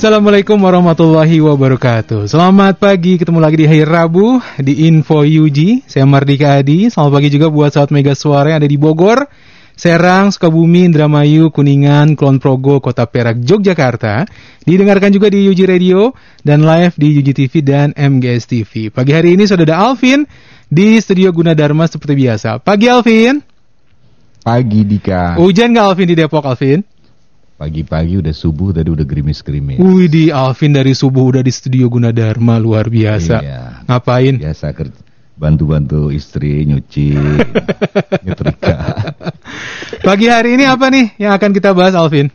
Assalamualaikum warahmatullahi wabarakatuh. Selamat pagi, ketemu lagi di hari Rabu Di Info UG Saya Mardika Adi. Selamat pagi juga buat sahabat Mega Suara yang ada di Bogor Serang, Sukabumi, Indramayu, Kuningan, Klon Progo, Kota Perak, Yogyakarta. Didengarkan juga di UG Radio Dan live di UG TV dan MGS TV Pagi hari ini sudah ada Alvin Di studio Gunadarma seperti biasa. Pagi Alvin. Pagi Dika. Hujan gak Alvin di Depok Alvin? Pagi-pagi udah subuh tadi udah gerimis-gerimis. Wih di Alvin dari subuh udah di studio Gunadarma luar biasa. Iya. Ngapain? Biasa kerja bantu-bantu istri nyuci, nyetrika. Pagi hari ini apa nih yang akan kita bahas Alvin?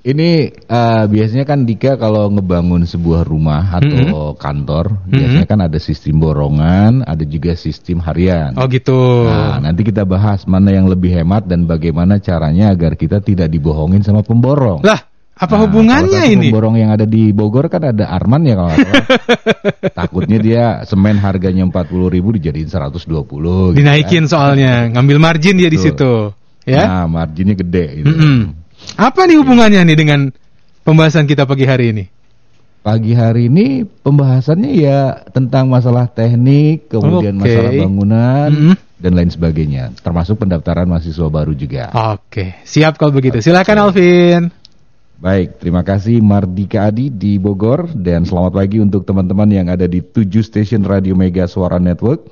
Ini uh, biasanya kan Dika kalau ngebangun sebuah rumah atau mm -hmm. kantor, mm -hmm. biasanya kan ada sistem borongan, ada juga sistem harian. Oh gitu. Nah, nanti kita bahas mana yang lebih hemat dan bagaimana caranya agar kita tidak dibohongin sama pemborong. Lah, apa nah, hubungannya ini? Pemborong yang ada di Bogor kan ada Arman ya kalau Takutnya dia semen harganya 40 ribu dijadiin 120 gitu Dinaikin kan. soalnya, ngambil margin dia Betul. di situ. Ya? Nah, marginnya gede gitu. Mm -hmm. Apa nih hubungannya nih dengan pembahasan kita pagi hari ini? Pagi hari ini pembahasannya ya tentang masalah teknik, kemudian okay. masalah bangunan mm -hmm. dan lain sebagainya, termasuk pendaftaran mahasiswa baru juga. Oke, siap kalau begitu. Silakan Alvin. Baik, terima kasih Mardika Adi di Bogor dan selamat pagi untuk teman-teman yang ada di tujuh stasiun Radio Mega Suara Network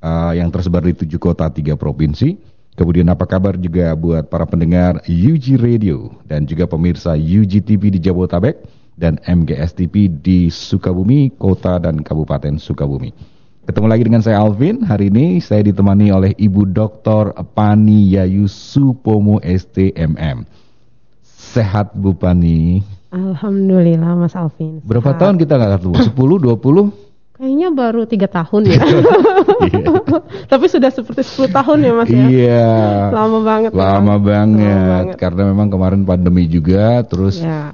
uh, yang tersebar di tujuh kota tiga provinsi. Kemudian apa kabar juga buat para pendengar UG Radio dan juga pemirsa UG TV di Jabotabek dan MGS TV di Sukabumi, Kota dan Kabupaten Sukabumi. Ketemu lagi dengan saya Alvin. Hari ini saya ditemani oleh Ibu Dr. Pani Yayu Supomo STMM. Sehat Bu Pani? Alhamdulillah Mas Alvin. Berapa tahun kita nggak ketemu? 10, 20? Kayaknya baru tiga tahun ya. Iya. Tapi sudah seperti 10 tahun ya Mas ya. Iya. Lama banget. Lama banget. Lama banget. Karena memang kemarin pandemi juga, terus ya.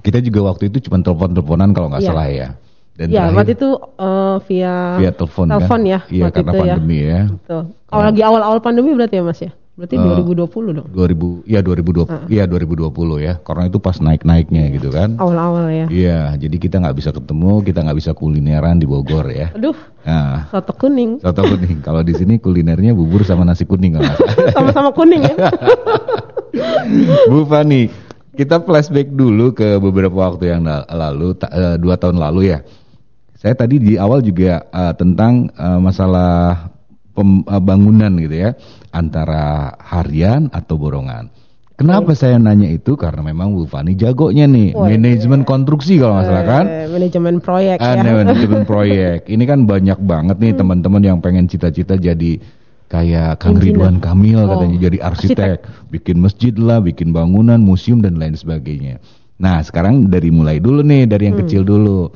kita juga waktu itu cuma telepon-teleponan kalau nggak ya. salah ya. Dan ya, terakhir, waktu itu uh, via via telepon, telepon kan? ya. Iya, karena itu ya. pandemi ya. ya. Betul. Kalau lagi awal-awal pandemi berarti ya Mas ya? Berarti uh, 2020 dong. 2000 ya 2020 uh. ya 2020 ya. Karena itu pas naik-naiknya gitu kan. Awal-awal ya. Iya, jadi kita nggak bisa ketemu, kita nggak bisa kulineran di Bogor ya. Aduh. Nah, soto kuning. Soto kuning. Kalau di sini kulinernya bubur sama nasi kuning Sama-sama kuning ya. Bu Fani, kita flashback dulu ke beberapa waktu yang lalu, uh, dua tahun lalu ya. Saya tadi di awal juga uh, tentang uh, masalah pembangunan eh, gitu ya antara harian atau borongan. Kenapa oh. saya nanya itu? Karena memang Bu Fani jagonya nih, oh, manajemen iya. konstruksi kalau nggak salah kan? Eh, manajemen proyek ah, ya. Manajemen proyek. Ini kan banyak banget nih hmm. teman-teman yang pengen cita-cita jadi kayak Kang Ridwan Kamil oh. katanya jadi arsitek, arsitek, bikin masjid lah, bikin bangunan, museum dan lain sebagainya. Nah sekarang dari mulai dulu nih, dari yang hmm. kecil dulu.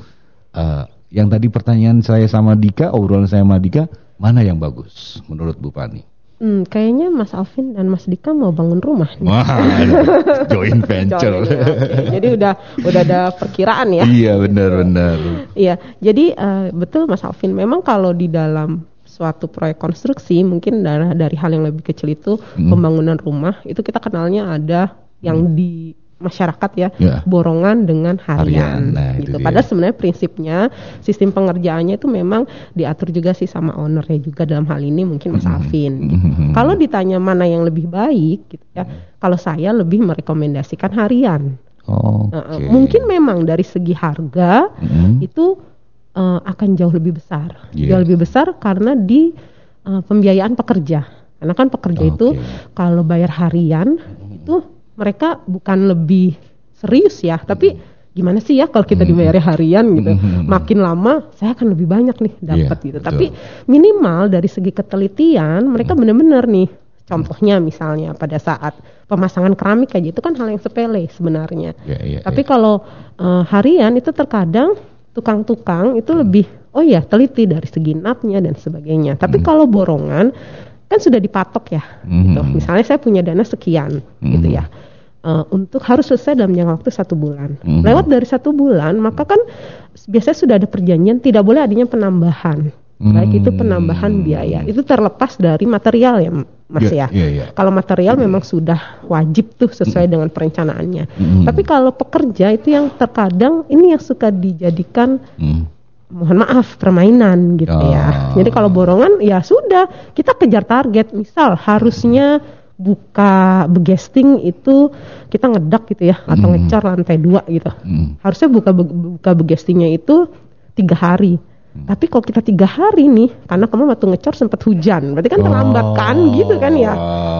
Uh, yang tadi pertanyaan saya sama Dika, obrolan saya sama Dika, Mana yang bagus menurut Bu Pani? Hmm, kayaknya Mas Alvin dan Mas Dika mau bangun rumah. Wah, joint venture. join, okay. Jadi udah udah ada perkiraan ya. Iya benar-benar. Iya, jadi uh, betul Mas Alvin. Memang kalau di dalam suatu proyek konstruksi mungkin dari, dari hal yang lebih kecil itu hmm. pembangunan rumah itu kita kenalnya ada yang hmm. di masyarakat ya, ya. borongan dengan harian, harian nah, gitu. Padahal sebenarnya prinsipnya sistem pengerjaannya itu memang diatur juga sih sama ownernya juga dalam hal ini mungkin Mas mm -hmm. Gitu. Mm -hmm. Kalau ditanya mana yang lebih baik gitu ya, mm. kalau saya lebih merekomendasikan harian. Oh, okay. mungkin memang dari segi harga mm -hmm. itu uh, akan jauh lebih besar, yeah. jauh lebih besar karena di uh, pembiayaan pekerja. Karena kan pekerja okay. itu kalau bayar harian mm -hmm. itu mereka bukan lebih serius ya, tapi gimana sih ya kalau kita hmm. dibayar harian gitu, hmm. makin lama saya akan lebih banyak nih dapat yeah, gitu. Betul. Tapi minimal dari segi ketelitian mereka benar-benar nih, contohnya misalnya pada saat pemasangan keramik aja itu kan hal yang sepele sebenarnya. Ya, ya, Tapi ya. kalau eh, harian itu terkadang tukang-tukang itu lebih oh ya teliti dari segi natnya dan sebagainya. Tapi kalau borongan kan sudah dipatok ya. Gitu. Mhm. Misalnya saya punya dana sekian gitu Mhm. ya. Eh, untuk harus selesai dalam jangka waktu satu bulan. Mhm. Lewat dari satu bulan maka kan biasanya sudah ada perjanjian tidak boleh adanya penambahan. Baik itu penambahan Hmm. biaya. Itu terlepas dari material ya Mas Ya, ya. ya, ya. Kalau material memang sudah wajib tuh sesuai dengan perencanaannya. Mm. Tapi kalau pekerja itu yang terkadang ini yang suka dijadikan Hmm. Mohon maaf permainan gitu Oh. ya. Jadi kalau borongan ya sudah kita kejar target. Misal harusnya buka begesting itu kita ngedak gitu ya atau Mm. ngecor lantai dua gitu. Hmm. Harusnya buka buka begestingnya itu tiga hari. Hmm. Tapi kalau kita tiga hari nih, karena kemarin waktu ngecor sempat hujan, berarti kan terlambat kan, Oh. gitu kan ya,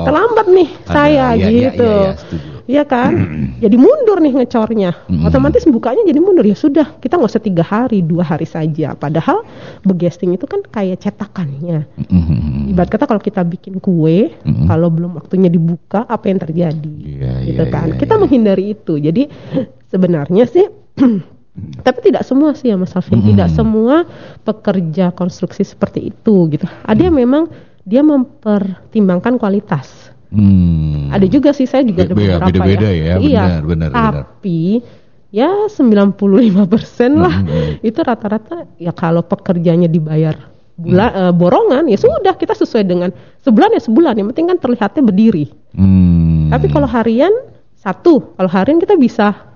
terlambat nih Ada, saya iya, iya, gitu, iya, iya. Iya kan, jadi mundur nih ngecornya, Mm. otomatis bukanya jadi mundur ya sudah, kita nggak usah tiga hari, dua hari saja. Padahal begesting itu kan kayak cetakannya. Hmm. Ibarat kata kalau kita bikin kue, Mm. kalau belum waktunya dibuka, apa yang terjadi? Iya, gitu iya, kan. iya, kita iya. menghindari itu. Jadi sebenarnya sih tapi tidak semua sih ya Mas Alvin, Mm-mm. tidak semua pekerja konstruksi seperti itu gitu. Ada yang memang dia mempertimbangkan kualitas. Hmm. Ada juga sih saya juga ada Be- be- beberapa beda-beda ya, Iya. benar, benar, benar. Tapi ya 95% lah Mm-mm. itu rata-rata ya kalau pekerjanya dibayar bulan Mm. eh, borongan ya sudah kita sesuai dengan sebulan ya sebulan yang penting kan terlihatnya berdiri. Hmm. Tapi kalau harian satu, kalau harian kita bisa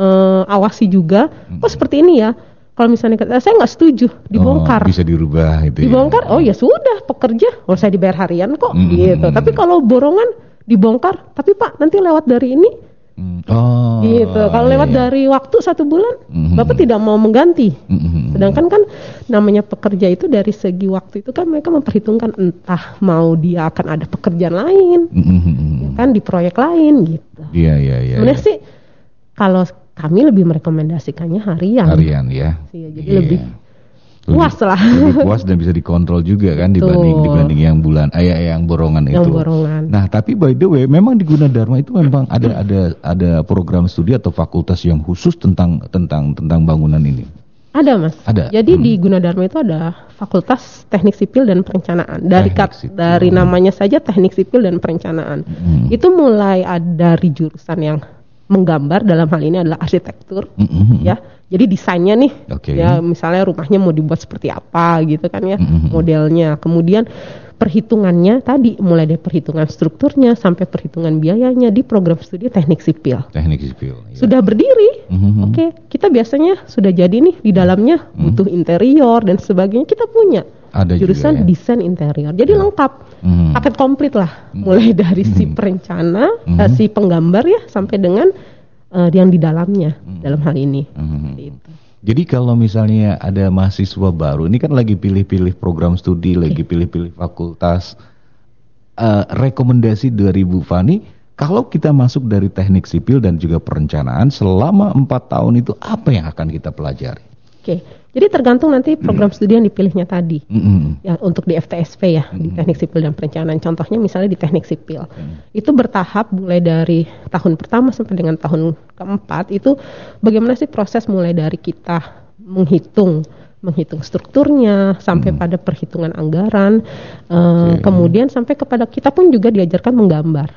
eh, awasi juga. Hmm. Oh seperti ini ya. Kalau misalnya kata- saya nggak setuju dibongkar. Oh, bisa dirubah itu dibongkar, ya. oh ya sudah pekerja, oh saya dibayar harian kok Hmm. gitu. Tapi kalau borongan dibongkar, tapi Pak nanti lewat dari ini Hmm. Oh. gitu. Kalau iya, lewat iya. dari waktu satu bulan, Mhm. Bapak tidak mau mengganti. Hmm. Sedangkan kan namanya pekerja itu dari segi waktu itu kan mereka memperhitungkan entah mau dia akan ada pekerjaan lain, Hmm. kan di proyek lain gitu. Iya, iya, iya. Sebenarnya iya. sih kalau kami lebih merekomendasikannya harian. harian ya. Iya, jadi Iya. lebih puas lah. Lebih puas dan bisa dikontrol juga kan dibanding Betul. dibanding yang bulan eh yang borongan Yang itu. borongan. Nah, tapi by the way, memang di Gunadarma itu memang ada ada ada program studi atau fakultas yang khusus tentang tentang tentang bangunan ini. Ada mas. Ada. Jadi Hmm. di Gunadarma itu ada Fakultas Teknik Sipil dan Perencanaan. Dari kat- dari namanya saja Teknik Sipil dan Perencanaan. Hmm. Itu mulai ada dari jurusan yang menggambar dalam hal ini adalah arsitektur. Mm-mm. Ya, jadi desainnya nih, Oke. ya misalnya rumahnya mau dibuat seperti apa gitu kan ya, Mhm. modelnya. Kemudian perhitungannya tadi mulai dari perhitungan strukturnya sampai perhitungan biayanya di program studi teknik sipil. Teknik sipil. ya. Sudah berdiri, Mhm. oke, kita biasanya sudah jadi nih di dalamnya butuh interior dan sebagainya kita punya. Hmm. Ada juga jurusan ya. desain interior. Jadi lengkap, Mhm. paket komplit lah, mulai dari si perencana, Mhm. eh, si penggambar ya, sampai dengan eh, yang di dalamnya dalam hal ini. Mhm. Seperti itu. Jadi kalau misalnya ada mahasiswa baru, ini kan lagi pilih-pilih program studi, lagi pilih-pilih fakultas. Eh, rekomendasi dari Bu Fani, kalau kita masuk dari teknik sipil dan juga perencanaan selama empat tahun itu apa yang akan kita pelajari? Oke, jadi tergantung nanti program studi yang dipilihnya tadi. Mm-mm. Ya, untuk di FTSP ya, di teknik sipil dan perencanaan. Contohnya misalnya di teknik sipil. Itu bertahap mulai dari tahun pertama sampai dengan tahun keempat itu bagaimana sih proses mulai dari kita menghitung menghitung strukturnya sampai pada perhitungan anggaran eh, kemudian sampai kepada kita pun juga diajarkan menggambar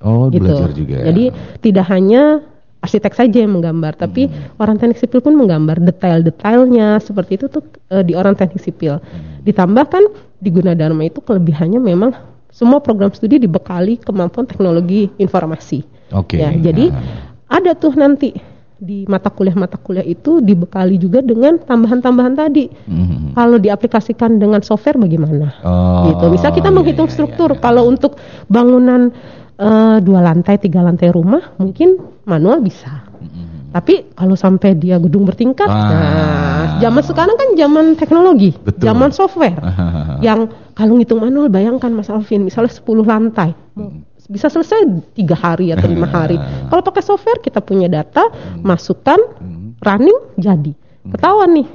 Oh, gitu. belajar juga. ya. Jadi tidak hanya arsitek saja yang menggambar, tapi Hmm. orang teknik sipil pun menggambar detail-detailnya seperti itu tuh eh, di orang teknik sipil. Hmm. Ditambahkan di Gunadarma itu kelebihannya memang semua program studi dibekali kemampuan teknologi informasi. Oke. Ya, jadi Nah. ada tuh nanti di mata kuliah-mata kuliah itu dibekali juga dengan tambahan-tambahan tadi. Mhm. Kalau diaplikasikan dengan software bagaimana? Oh, gitu. Bisa kita iya, menghitung iya, struktur. iya, iya. Kalau untuk bangunan eh, dua lantai, tiga lantai rumah, mungkin manual bisa. Mhm. Tapi kalau sampai dia gedung bertingkat, Ah. nah, zaman sekarang kan zaman teknologi, Betul. zaman software. yang kalau ngitung manual, bayangkan Mas Alvin, misalnya 10 lantai, Hmm. bisa selesai tiga hari atau lima hari. Kalau pakai software, kita punya data, masukkan, Hmm. running, jadi. Ketahuan nih.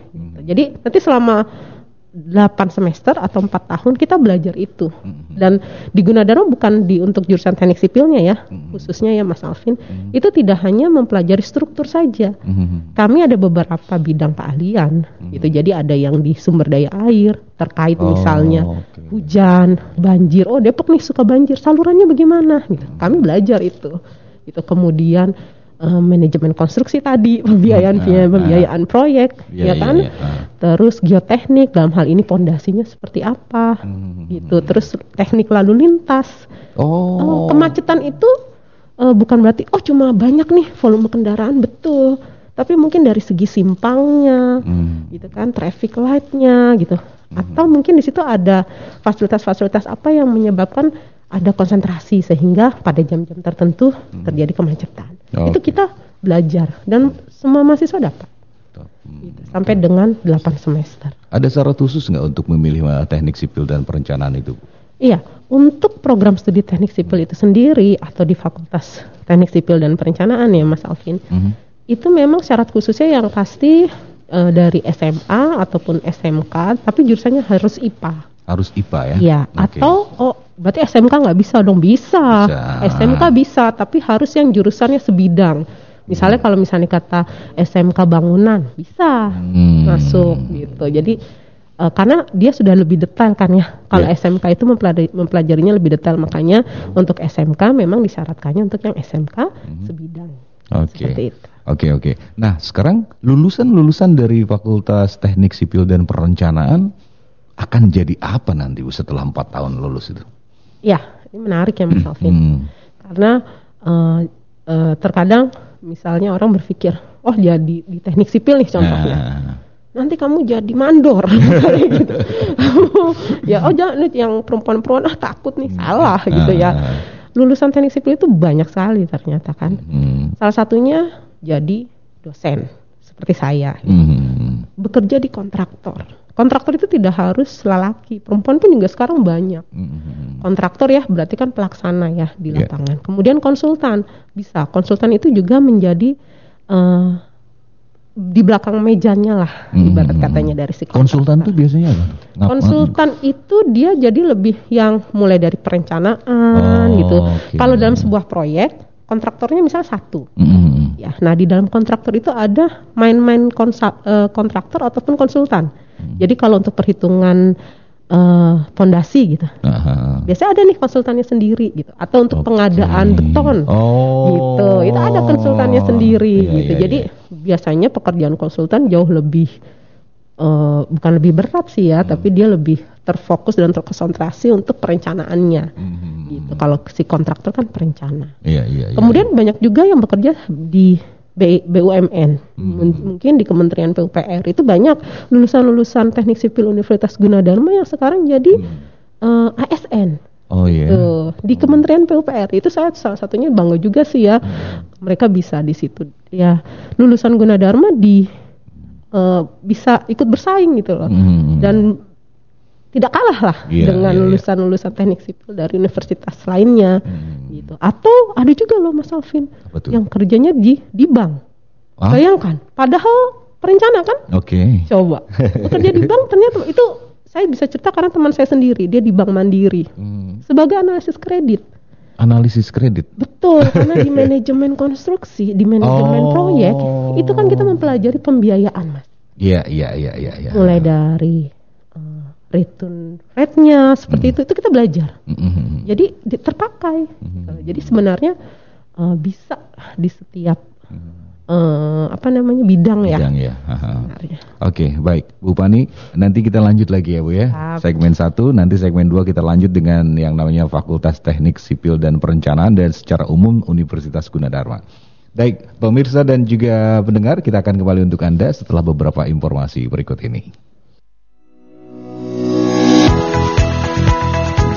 Jadi nanti selama 8 semester atau 4 tahun kita belajar itu. Mhm. Dan di Gunadarma bukan di untuk jurusan teknik sipilnya ya, Mhm. khususnya ya Mas Alvin, itu tidak hanya mempelajari struktur saja. Mhm. Kami ada beberapa bidang keahlian gitu. Jadi ada yang di sumber daya air terkait Oh, misalnya oke. hujan, banjir. Oh, Depok nih suka banjir, salurannya bagaimana gitu. Kami belajar itu. Gitu. Kemudian eh, manajemen konstruksi tadi, pembiayaan Ah, pembiayaan proyek, Iya, ya iya, kan? iya. Ah. Terus geoteknik dalam hal ini pondasinya seperti apa, Mhm. gitu. Terus teknik lalu lintas. Oh. Oh, kemacetan itu eh, bukan berarti oh cuma banyak nih volume kendaraan betul, tapi mungkin dari segi simpangnya, Hmm. gitu kan, traffic lightnya, gitu. Atau mungkin di situ ada fasilitas-fasilitas apa yang menyebabkan ada konsentrasi sehingga pada jam-jam tertentu terjadi kemacetan. Oke. Itu kita belajar dan semua mahasiswa dapat Hmm. gitu, sampai dengan 8 semester. Ada syarat khusus nggak untuk memilih teknik sipil dan perencanaan itu? Iya, untuk program studi teknik sipil itu sendiri atau di Fakultas Teknik Sipil dan Perencanaan ya Mas Alvin, Mhm. itu memang syarat khususnya yang pasti eh, dari SMA ataupun SMK, tapi jurusannya harus IPA. Harus IPA ya? Iya, Oke. atau oh berarti SMK nggak bisa dong bisa. Bisa. SMK bisa, tapi harus yang jurusannya sebidang. Misalnya kalau misalnya kata SMK bangunan bisa Hmm. masuk gitu. Jadi eh, karena dia sudah lebih detail kan ya. Kalau Iya. SMK itu mempelajari, mempelajarinya lebih detail, makanya untuk SMK memang disyaratkannya untuk yang SMK sebidang. Oke. Seperti itu. Oke oke. Nah sekarang lulusan-lulusan dari Fakultas Teknik Sipil dan Perencanaan akan jadi apa nanti setelah empat tahun lulus itu? Ya, ini menarik ya Mas Alvin. Hmm. Karena eh, eh, terkadang misalnya orang berpikir, oh jadi di teknik sipil nih contohnya. Nah, Nanti kamu jadi mandor gitu. ya oh jangan yang perempuan-perempuan ah takut nih salah gitu ya. Ah. Lulusan teknik sipil itu banyak sekali ternyata kan. hmm. Salah satunya jadi dosen seperti saya. Hmm. Bekerja di kontraktor. Kontraktor itu tidak harus lelaki, perempuan pun juga sekarang banyak. Hmm. Kontraktor ya berarti kan pelaksana ya di Iya. lapangan. Kemudian konsultan bisa. Konsultan itu juga menjadi eh, di belakang mejanya lah Hmm. ibarat katanya dari si Konsultan kontraktor. tuh biasanya apa? Konsultan itu dia jadi lebih yang mulai dari perencanaan Oh, gitu. oke. Kalau dalam sebuah proyek kontraktornya misalnya satu. Hmm. Ya, nah di dalam kontraktor itu ada main-main konsa- eh, kontraktor ataupun konsultan. Hmm. Jadi kalau untuk perhitungan eh, fondasi gitu, Aha. biasanya ada nih konsultannya sendiri gitu. Atau untuk Oke. pengadaan beton, Oh. gitu. Itu ada konsultannya sendiri Iya, gitu. iya, Jadi iya. biasanya pekerjaan konsultan jauh lebih eh, bukan lebih berat sih Hmm. ya, tapi dia lebih terfokus dan terkonsentrasi untuk perencanaannya. Hmm. Gitu. Kalau si kontraktor kan perencana. Iya iya. iya. Kemudian banyak juga yang bekerja di BUMN, M- mungkin di Kementerian PUPR itu banyak lulusan-lulusan teknik sipil Universitas Gunadarma yang sekarang jadi eh, ASN. Oh iya. Tuh, di Kementerian PUPR itu saya salah satunya bangga juga sih ya, mereka bisa di situ. Ya lulusan Gunadarma di eh, bisa ikut bersaing gitu loh, Hmm. dan tidak kalah lah Iya, dengan iya, lulusan-lulusan teknik sipil dari universitas lainnya Hmm. gitu. Atau ada juga loh Mas Alvin yang kerjanya di di bank. Ah? Bayangkan, padahal perencana kan? Oke. Coba bekerja di bank ternyata itu saya bisa cerita karena teman saya sendiri dia di bank Mandiri Hmm. sebagai analisis kredit. Analisis kredit. Betul, karena di manajemen konstruksi, di manajemen Oh. proyek itu kan kita mempelajari pembiayaan mas. Iya iya iya iya. iya. Mulai dari return rate-nya seperti itu itu kita belajar. Hmm. Jadi di- terpakai. Eh, Jadi sebenarnya eh, bisa di setiap eh, apa namanya bidang ya. Bidang ya. Sebenarnya. Oke, baik. Bu Pani, nanti kita lanjut lagi ya, Bu ya. Siap. Segmen satu, nanti segmen dua kita lanjut dengan yang namanya Fakultas Teknik Sipil dan Perencanaan dan secara umum Universitas Gunadarma. Baik, pemirsa dan juga pendengar, kita akan kembali untuk Anda setelah beberapa informasi berikut ini.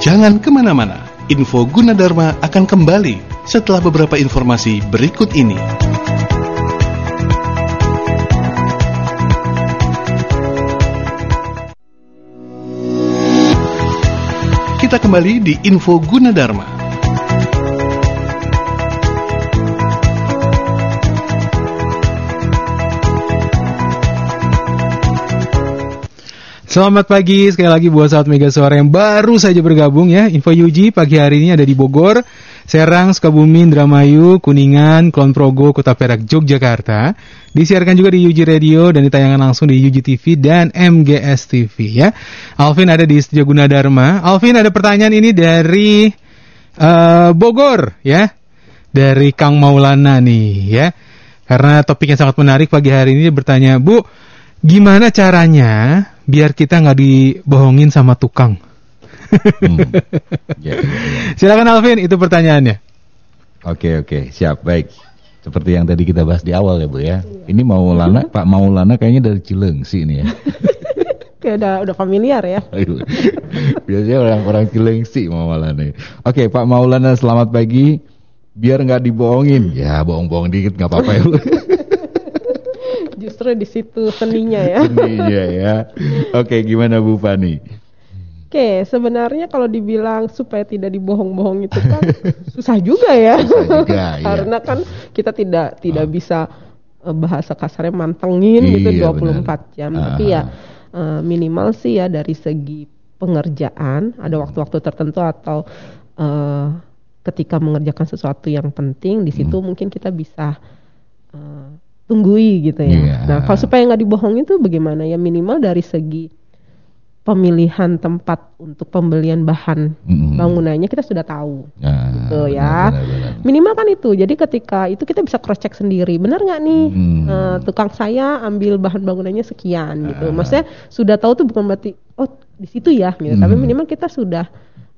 Jangan ke mana-mana, info Gunadarma akan kembali setelah beberapa informasi berikut ini. Kita kembali di info Gunadarma. Selamat pagi sekali lagi buat saat Mega Suara yang baru saja bergabung ya. Info Yuji pagi hari ini ada di Bogor, Serang, Sukabumi, Indramayu, Kuningan, Kulon Progo, Kota Perak, Yogyakarta. Disiarkan juga di Yuji Radio dan ditayangkan langsung di Yuji TV dan MGS TV ya. Alvin ada di Studio Gunadarma. Alvin ada pertanyaan ini dari uh, Bogor ya. Dari Kang Maulana nih ya. Karena topiknya sangat menarik pagi hari ini bertanya, "Bu, gimana caranya biar kita nggak dibohongin sama tukang. hmm. yeah, yeah, yeah. Silakan Alvin, itu pertanyaannya. Oke okay, oke, okay. siap baik. Seperti yang tadi kita bahas di awal ya bu ya. Ini Maulana, Pak Maulana kayaknya dari Cilengsi ini ya. Kayak udah udah familiar ya. Biasanya orang-orang Cilengsi Maulana. Oke Pak Maulana selamat pagi. Biar nggak dibohongin, ya bohong-bohong dikit nggak apa-apa ya. Justru di situ seninya ya. Seninya ya. Oke, gimana Bu Fani? Oke, sebenarnya kalau dibilang supaya tidak dibohong-bohong itu kan susah juga ya. Susah juga, iya. Karena kan kita tidak tidak oh. bisa uh, bahasa kasarnya mantengin iya, gitu 24 benar. jam. Uh. Tapi ya uh, minimal sih ya dari segi pengerjaan ada waktu-waktu tertentu atau uh, ketika mengerjakan sesuatu yang penting di situ hmm. mungkin kita bisa uh, tunggui gitu ya. Yeah. Nah, kalau supaya nggak dibohongin tuh bagaimana ya minimal dari segi pemilihan tempat untuk pembelian bahan bangunannya kita sudah tahu nah, gitu ya benar, benar, benar. minimal kan itu jadi ketika itu kita bisa cross check sendiri benar nggak nih mm. uh, tukang saya ambil bahan bangunannya sekian gitu ah. maksudnya sudah tahu tuh bukan berarti oh di situ ya gitu mm. tapi minimal kita sudah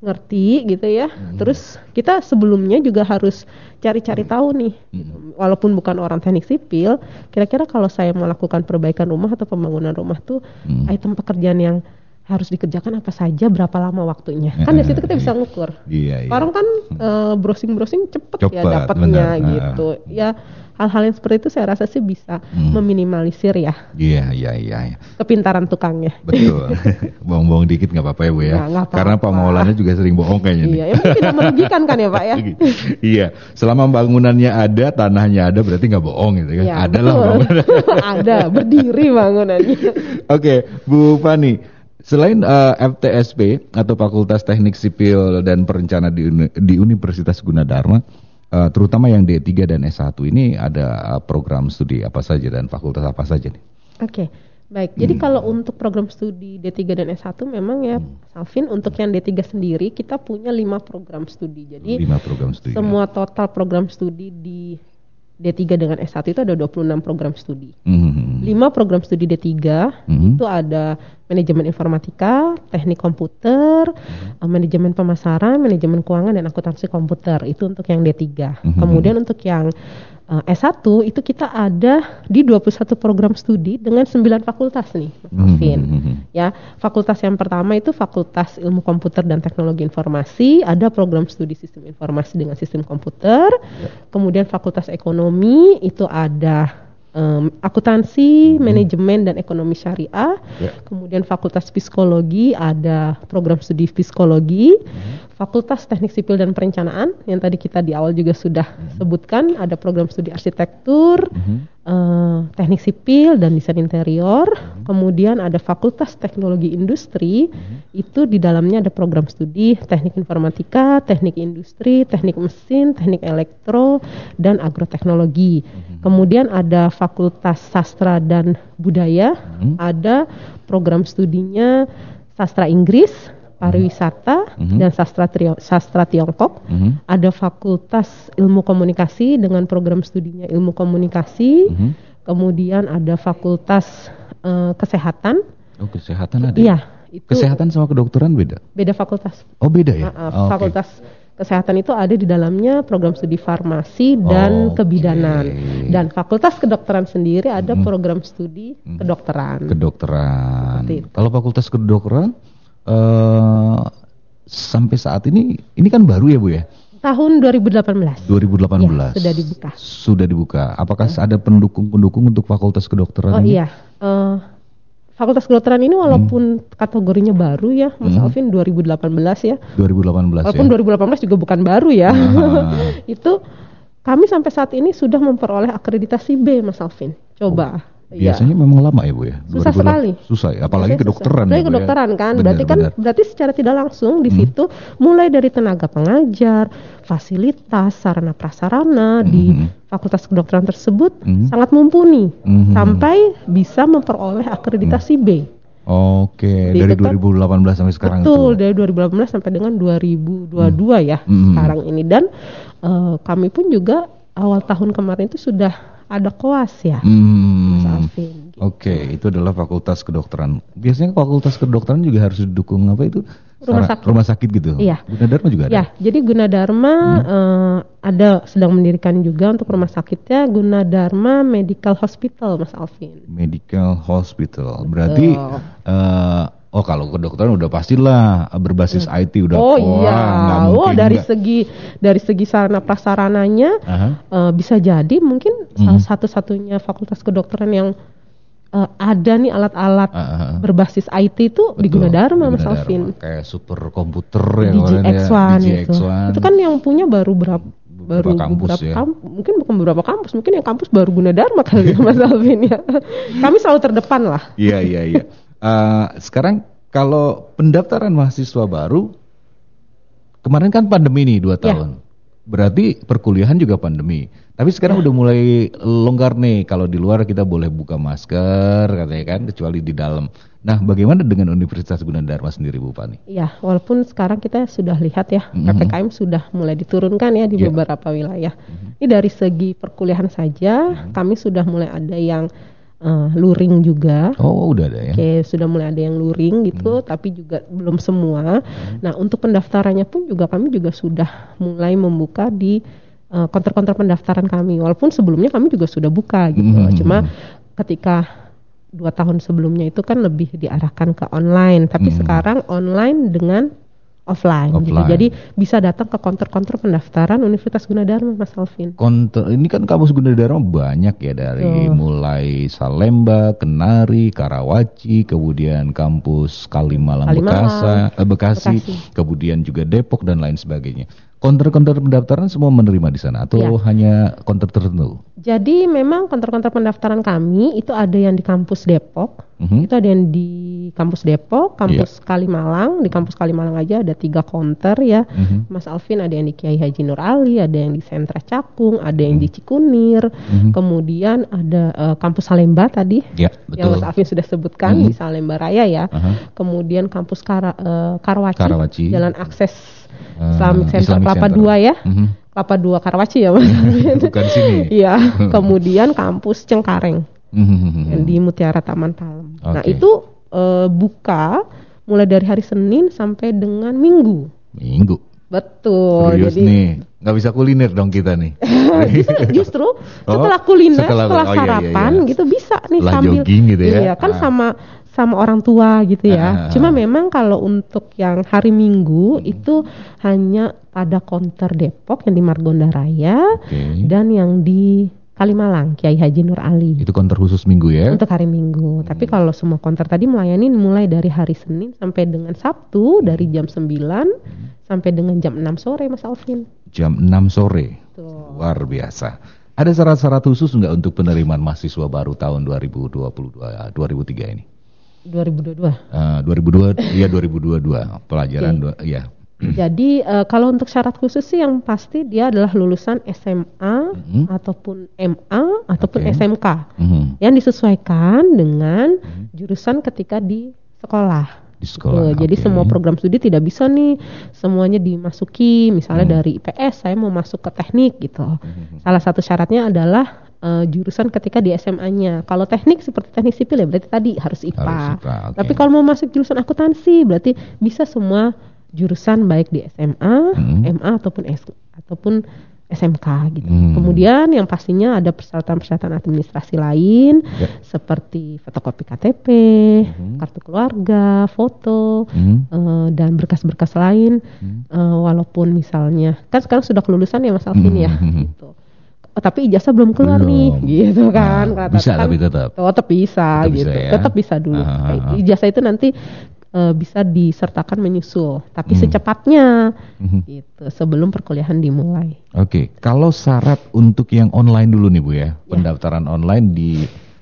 ngerti gitu ya. Hmm. Terus kita sebelumnya juga harus cari-cari tahu nih, hmm. walaupun bukan orang teknik sipil, kira-kira kalau saya melakukan perbaikan rumah atau pembangunan rumah tuh hmm. item pekerjaan yang harus dikerjakan apa saja, berapa lama waktunya. Kan dari situ kita bisa ngukur. Iya, iya. Orang kan uh, browsing-browsing cepet, cepet ya dapatnya gitu. Ya hal-hal yang seperti itu saya rasa sih bisa hmm. meminimalisir ya. Iya iya iya. iya. Kepintaran tukangnya. Betul. Bohong-bohong dikit nggak apa-apa ya bu ya. Nah, apa -apa. Karena Pak Maulana juga sering bohong kayaknya. Iya, ya tidak merugikan kan ya Pak ya. iya, selama bangunannya ada, tanahnya ada, berarti nggak bohong gitu kan. Ya, ada lah bangunan. ada, berdiri bangunannya. Oke, Bu Fani. Selain uh, eh, FTSP atau Fakultas Teknik Sipil dan Perencana di, di Universitas Gunadarma, uh, terutama yang D3 dan S1 ini ada uh, program studi apa saja dan fakultas apa saja nih? Oke. Okay. Baik, hmm. jadi kalau untuk program studi D3 dan S1 memang ya, hmm. Salvin untuk yang D3 sendiri kita punya lima program studi. Jadi lima program studi. Semua ya. total program studi di D3 dengan S1 itu ada 26 program studi. Mm-hmm. 5 program studi D3 mm-hmm. itu ada manajemen informatika, teknik komputer, mm-hmm. manajemen pemasaran, manajemen keuangan dan akuntansi komputer. Itu untuk yang D3. Mm-hmm. Kemudian untuk yang S1 itu kita ada di 21 program studi dengan 9 fakultas nih, Mas mhm, Alvin. Mm -hmm. Ya, fakultas yang pertama itu Fakultas Ilmu Komputer dan Teknologi Informasi, ada program studi Sistem Informasi dengan Sistem Komputer. Yeah. Kemudian Fakultas Ekonomi itu ada um, akuntansi, hmm. manajemen dan ekonomi syariah. Yeah. Kemudian Fakultas Psikologi ada program studi psikologi. Hmm. Fakultas Teknik Sipil dan Perencanaan yang tadi kita di awal juga sudah hmm. sebutkan ada program studi arsitektur, hmm. Uh, teknik sipil dan desain interior. Hmm. Kemudian ada Fakultas Teknologi Industri hmm. itu di dalamnya ada program studi teknik informatika, teknik industri, teknik mesin, teknik elektro dan agroteknologi. Hmm. Kemudian ada Fakultas Sastra dan Budaya, hmm. ada program studinya sastra Inggris pariwisata mm-hmm. dan sastra trio, sastra Tiongkok. Mm-hmm. Ada Fakultas Ilmu Komunikasi dengan program studinya Ilmu Komunikasi. Mm-hmm. Kemudian ada Fakultas uh, Kesehatan. Oh, kesehatan ada. Iya, itu Kesehatan sama kedokteran beda? Beda fakultas. Oh, beda ya? Uh, uh, oh, fakultas okay. Kesehatan itu ada di dalamnya program studi farmasi dan oh, kebidanan. Okay. Dan fakultas kedokteran sendiri ada hmm. program studi mhm. kedokteran. Kedokteran. Kalau fakultas kedokteran uh, sampai saat ini ini kan baru ya Bu ya? Tahun 2018. 2018. Ya, sudah dibuka. Sudah dibuka. Apakah ya. ada pendukung-pendukung untuk Fakultas Kedokteran? Oh ini? iya. Uh, Fakultas Kedokteran ini walaupun hmm. kategorinya baru ya, Mas hmm. Alvin 2018 ya. 2018 Walaupun ya. 2018 juga bukan baru ya. Itu kami sampai saat ini sudah memperoleh akreditasi B Mas Alvin. Coba. Oh Iya. Biasanya memang lama ya Bu ya? Susah 2008. sekali. Susah ya, apalagi Biasanya kedokteran ya, Apalagi ya. kedokteran kan. Benar, berarti kan benar. Hmm. berarti secara tidak langsung di situ mulai dari tenaga pengajar, fasilitas, sarana prasarana di fakultas kedokteran tersebut Mhm. sangat mumpuni Mhm. sampai bisa memperoleh akreditasi B. Oke, Di dari dekat- 2018 sampai sekarang Betul, itu. dari 2018 sampai dengan 2022 ya Hmm. sekarang ini dan eh, kami pun juga awal tahun kemarin itu sudah ada koas ya, Mas Hmm. Alvin. Oke, itu adalah fakultas kedokteran. Biasanya fakultas kedokteran juga harus didukung apa itu? Rumah sakit. Rumah sakit gitu. Iya. Gunadarma juga ada. Ya, jadi Gunadarma eh, ada sedang mendirikan juga untuk rumah sakitnya Gunadarma Medical Hospital, Mas Alvin. Medical hospital. Berarti eh, oh kalau kedokteran udah pastilah berbasis IT udah oh wah, iya, nggak oh dari nggak. segi dari segi sarana prasarananya Aha. eh, bisa jadi mungkin salah satu-satunya fakultas kedokteran yang eh, ada nih alat-alat Ah, ah, ah. berbasis IT itu di Gunadarma, Mas. Alvin. Kayak super komputer ya Di kemarin ya, GX1 di itu. GX1. Itu kan yang punya baru berapa baru kampus beberapa ya. kamp- mungkin bukan beberapa kampus, mungkin yang kampus baru Gunadarma kali ya Mas Alvin ya. Kami selalu terdepan lah. Iya iya iya. Eh, sekarang kalau pendaftaran mahasiswa baru kemarin kan pandemi nih dua Ya. tahun. Berarti perkuliahan juga pandemi. Tapi sekarang udah mulai longgar nih. Kalau di luar kita boleh buka masker katanya kan, kecuali di dalam. Nah, bagaimana dengan Universitas Gunadarma sendiri, Bu Pani? Ya, walaupun sekarang kita sudah lihat ya Mhm. PPKM sudah mulai diturunkan ya di Ya. beberapa wilayah. Ini dari segi perkuliahan saja kami sudah mulai ada yang eh, luring juga. Oh, udah ada ya. Oke, sudah mulai ada yang luring gitu, tapi juga belum semua. Nah, untuk pendaftarannya pun juga kami juga sudah mulai membuka di eh, konter-konter pendaftaran kami. Walaupun sebelumnya kami juga sudah buka gitu. Mhm. Cuma ketika dua tahun sebelumnya itu kan lebih diarahkan ke online, tapi Mhm. sekarang online dengan offline, gitu. Offline. Jadi bisa datang ke konter-konter pendaftaran Universitas Gunadarma, Mas Alvin. Konter ini kan kampus Gunadarma banyak ya dari Betul. mulai Salemba, Kenari, Karawaci, kemudian kampus Kalimalang, Kalimalang, Bekasa, eh, Bekasi, Bekasi. kemudian juga Depok dan lain sebagainya. Konter-konter pendaftaran semua menerima di sana atau Ya. hanya konter tertentu? Jadi memang konter-konter pendaftaran kami itu ada yang di kampus Depok, Mhm. itu ada yang di kampus Depok, kampus Kalimalang, di kampus Kalimalang aja ada tiga konter ya. Mhm. Mas Alvin ada yang di Kiai Haji Nur Ali, ada yang di Sentra Cakung, ada yang di Cikunir, Mhm. kemudian ada eh, kampus Salemba tadi yang betul. Mas Alvin sudah sebutkan Mhm. di Salemba Raya ya. Aha. Kemudian kampus Kara, eh, Karawaci, Karawaci. Jalan Akses Eh, Islamic Center Islamic Kelapa. Dua ya. Mhm. Kelapa Dua Karawaci ya Mas. Alvin. Bukan sini. Iya, kemudian kampus Cengkareng Mhm. yang di Mutiara Taman Palem. Nah, Oke. itu eh, buka mulai dari hari Senin sampai dengan Minggu. Minggu. Betul. Serius jadi nih, nggak bisa kuliner dong kita nih. justru, justru Oh, setelah kuliner, setelah- setelah, oh iya, iya, sarapan iya. gitu bisa nih Setelah sambil jogging gitu ya. Iya, kan Ah. sama sama orang tua gitu Ah. ya. Cuma memang kalau untuk yang hari Minggu itu hanya pada konter Depok yang di Margonda Raya Oke. dan yang di Kalimalang Kiai Haji Nur Ali. Itu konter khusus minggu ya? untuk hari Minggu. Tapi kalau semua konter tadi melayani mulai dari hari Senin sampai dengan Sabtu dari jam 9 sampai dengan jam 6 sore Mas Alvin. Jam 6 sore. Tuh. Luar biasa. Ada syarat-syarat khusus nggak untuk penerimaan mahasiswa baru tahun 2022 2003 ini? 2022. Eh, 2002 ya 2022 pelajaran dua, ya. Jadi eh, kalau untuk syarat khusus sih yang pasti dia adalah lulusan SMA Mhm. ataupun MA ataupun Oke. SMK Mhm. yang disesuaikan dengan jurusan ketika di sekolah. Di sekolah. Tuh, jadi semua program studi tidak bisa nih semuanya dimasuki. Misalnya Hmm. dari IPS saya mau masuk ke teknik gitu. Mhm. Salah satu syaratnya adalah eh, jurusan ketika di SMA-nya. Kalau teknik seperti teknik sipil ya berarti tadi harus IPA. Harus IPA, oke. Tapi kalau mau masuk jurusan akuntansi berarti bisa semua jurusan baik di SMA, Hmm. MA ataupun S ataupun SMK gitu. Hmm. Kemudian yang pastinya ada persyaratan-persyaratan administrasi lain Ya. seperti fotokopi KTP, Hmm. kartu keluarga, foto, Mhm. eh, dan berkas-berkas lain. Hmm. Eh, walaupun misalnya kan sekarang sudah kelulusan ya Mas Alvin ya, Hmm. gitu. Oh, tapi ijazah belum keluar Belum. nih, gitu kan? Nah, Kata- bisa kan- tapi tetap. Oh, tetap bisa Tetap gitu, bisa ya. tetap bisa dulu. Ah, ah, Kayak ah. Ijazah itu nanti eh, bisa disertakan menyusul, tapi Hmm. secepatnya, Mhm. gitu, sebelum perkuliahan dimulai. Oke, kalau syarat untuk yang online dulu nih Bu ya, pendaftaran online di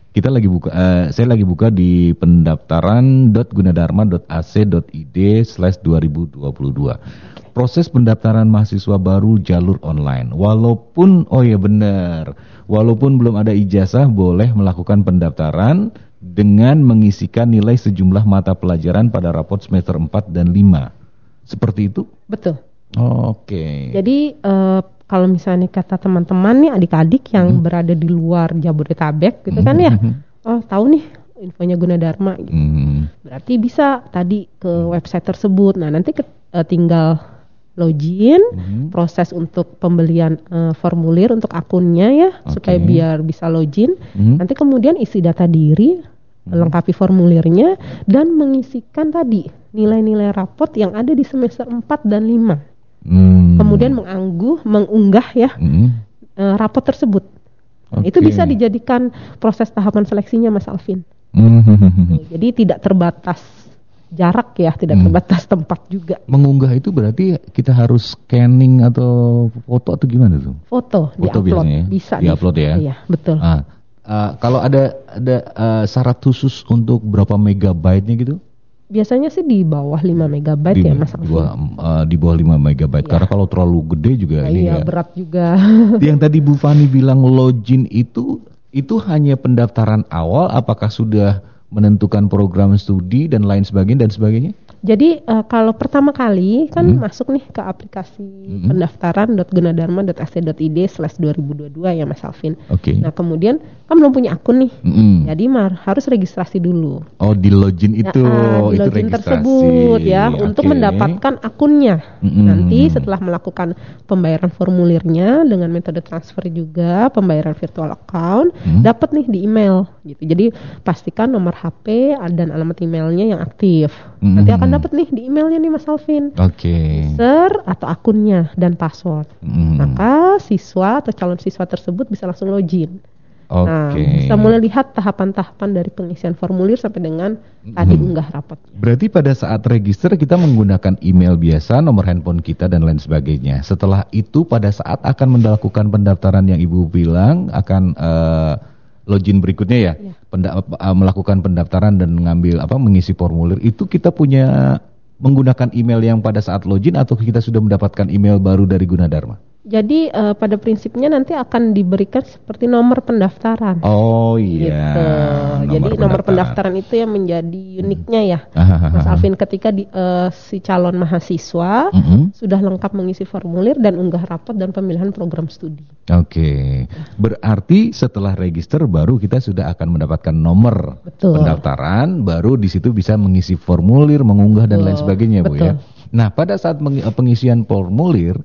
kita lagi buka, eh, saya lagi buka di pendaftaran.gunadarma.ac.id slash 2022. Proses pendaftaran mahasiswa baru jalur online. Walaupun, oh ya benar, walaupun belum ada ijazah boleh melakukan pendaftaran dengan mengisikan nilai sejumlah mata pelajaran pada rapot semester 4 dan 5. Seperti itu? Betul. Oke. Jadi eh, kalau misalnya kata teman-teman nih adik-adik yang berada di luar Jabodetabek gitu kan ya, oh tahu nih infonya Gunadarma gitu. Hmm. Berarti bisa tadi ke website tersebut. Nah, nanti ke- eh, tinggal login, proses untuk pembelian eh, formulir untuk akunnya ya, supaya Oke. biar bisa login. Mhm. Nanti kemudian isi data diri, lengkapi formulirnya dan mengisikan tadi nilai-nilai rapot yang ada di semester 4 dan 5. Hmm. Kemudian mengangguh, mengunggah ya Hmm. eh, rapot tersebut. Nah, Itu bisa dijadikan proses tahapan seleksinya Mas Alvin. Hmm. Jadi tidak terbatas jarak ya, tidak Hmm. terbatas tempat juga. Mengunggah itu berarti kita harus scanning atau foto atau gimana tuh? Foto, Foto diupload biasanya ya? bisa Diupload ya? Iya, betul. Ah, ah, kalau ada ada ah, syarat khusus untuk berapa megabyte-nya gitu? Biasanya sih di bawah 5 megabyte di, ya Mas di Alvin. bawah, ah, di bawah 5 megabyte. Iya. Karena kalau terlalu gede juga Nah, ini iya, ya. berat juga. Yang tadi Bu Fani bilang login itu itu hanya pendaftaran awal apakah sudah menentukan program studi dan lain sebagainya dan sebagainya? Jadi eh, kalau pertama kali kan Hmm. masuk nih ke aplikasi pendaftaran.gunadarma.ac.id slash 2022 ya Mas Alvin. Oke. Nah kemudian kan belum punya akun nih. Mm-mm. Jadi mar- harus registrasi dulu. Oh di login itu, Ya, ah, di itu login registrasi. tersebut ya untuk Oke. mendapatkan akunnya. Mm-mm. Nanti setelah melakukan pembayaran formulirnya dengan metode transfer juga, pembayaran virtual account, Hmm. dapat nih di email gitu. Jadi pastikan nomor HP dan alamat emailnya yang aktif. Nanti Mm-mm. akan dapat nih di emailnya nih Mas Alvin. Oke. User atau akunnya dan password. Mm. Maka siswa atau calon siswa tersebut bisa langsung login. Oke. Nah, bisa mulai lihat tahapan-tahapan dari pengisian formulir sampai dengan tadi Hmm. unggah rapot. Berarti pada saat register kita menggunakan email biasa, nomor handphone kita dan lain sebagainya. Setelah itu pada saat akan melakukan pendaftaran yang Ibu bilang akan eh, login berikutnya ya, Iya. Penda- eh, melakukan pendaftaran dan mengambil apa mengisi formulir itu kita punya menggunakan email yang pada saat login atau kita sudah mendapatkan email baru dari Gunadarma? Jadi eh, pada prinsipnya nanti akan diberikan seperti nomor pendaftaran. Oh iya. gitu. Jadi nomor pendaftaran itu yang menjadi uniknya ya, Hahaha. Mas Alvin ketika di, eh, si calon mahasiswa Mm-mm. sudah lengkap mengisi formulir dan unggah rapot dan pemilihan program studi. Oke, berarti setelah register baru kita sudah akan mendapatkan nomor Betul. pendaftaran, baru di situ bisa mengisi formulir, mengunggah dan lain Betul, sebagainya, Bu ya. betul. Nah, pada saat mengi- pengisian formulir,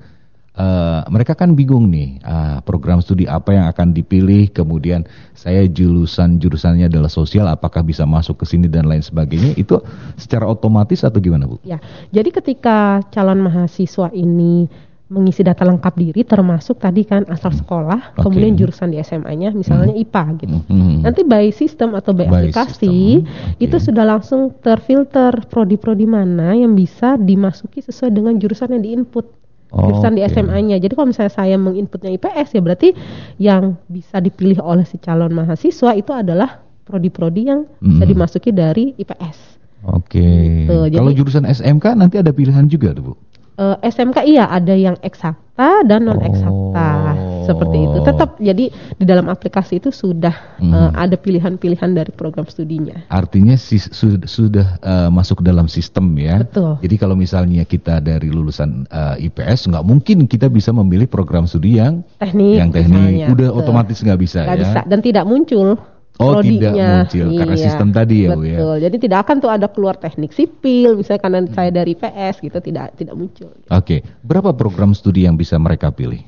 eh, mereka kan bingung nih, ah, program studi apa yang akan dipilih, kemudian saya jurusan jurusannya adalah sosial, apakah bisa masuk ke sini dan lain sebagainya, itu secara otomatis atau gimana, Bu? Ya, jadi ketika calon mahasiswa ini mengisi data lengkap diri termasuk tadi kan asal sekolah, Oke. kemudian jurusan di SMA-nya misalnya IPA gitu. Hmm. Nanti by system atau by, By aplikasi system, oke. itu sudah langsung terfilter prodi-prodi mana yang bisa dimasuki sesuai dengan jurusan yang diinput. Jurusan di Oke. SMA-nya. Jadi kalau misalnya saya menginputnya IPS ya berarti yang bisa dipilih oleh si calon mahasiswa itu adalah prodi-prodi yang bisa Hmm. dimasuki dari IPS. Oke. Gitu, jadi- Kalau jurusan SMK nanti ada pilihan juga tuh, Bu? Eh, SMK iya ada yang eksakta dan non eksakta Oh. Seperti itu. Tetap jadi di dalam aplikasi itu sudah Hmm. eh, ada pilihan-pilihan dari program studinya. Artinya sis- su- sudah eh, masuk dalam sistem ya. Betul. Jadi kalau misalnya kita dari lulusan eh, IPS nggak mungkin kita bisa memilih program studi yang Teknik yang teknik misalnya, udah betul. otomatis nggak bisa Nggak ya. bisa dan tidak muncul. Oh, tidak prodinya. muncul karena Iya, sistem tadi ya, Bu, ya. Betul. Jadi tidak akan tuh ada keluar teknik sipil misalnya karena saya dari PS gitu tidak tidak muncul. Oke, berapa program studi yang bisa mereka pilih?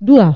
Dua,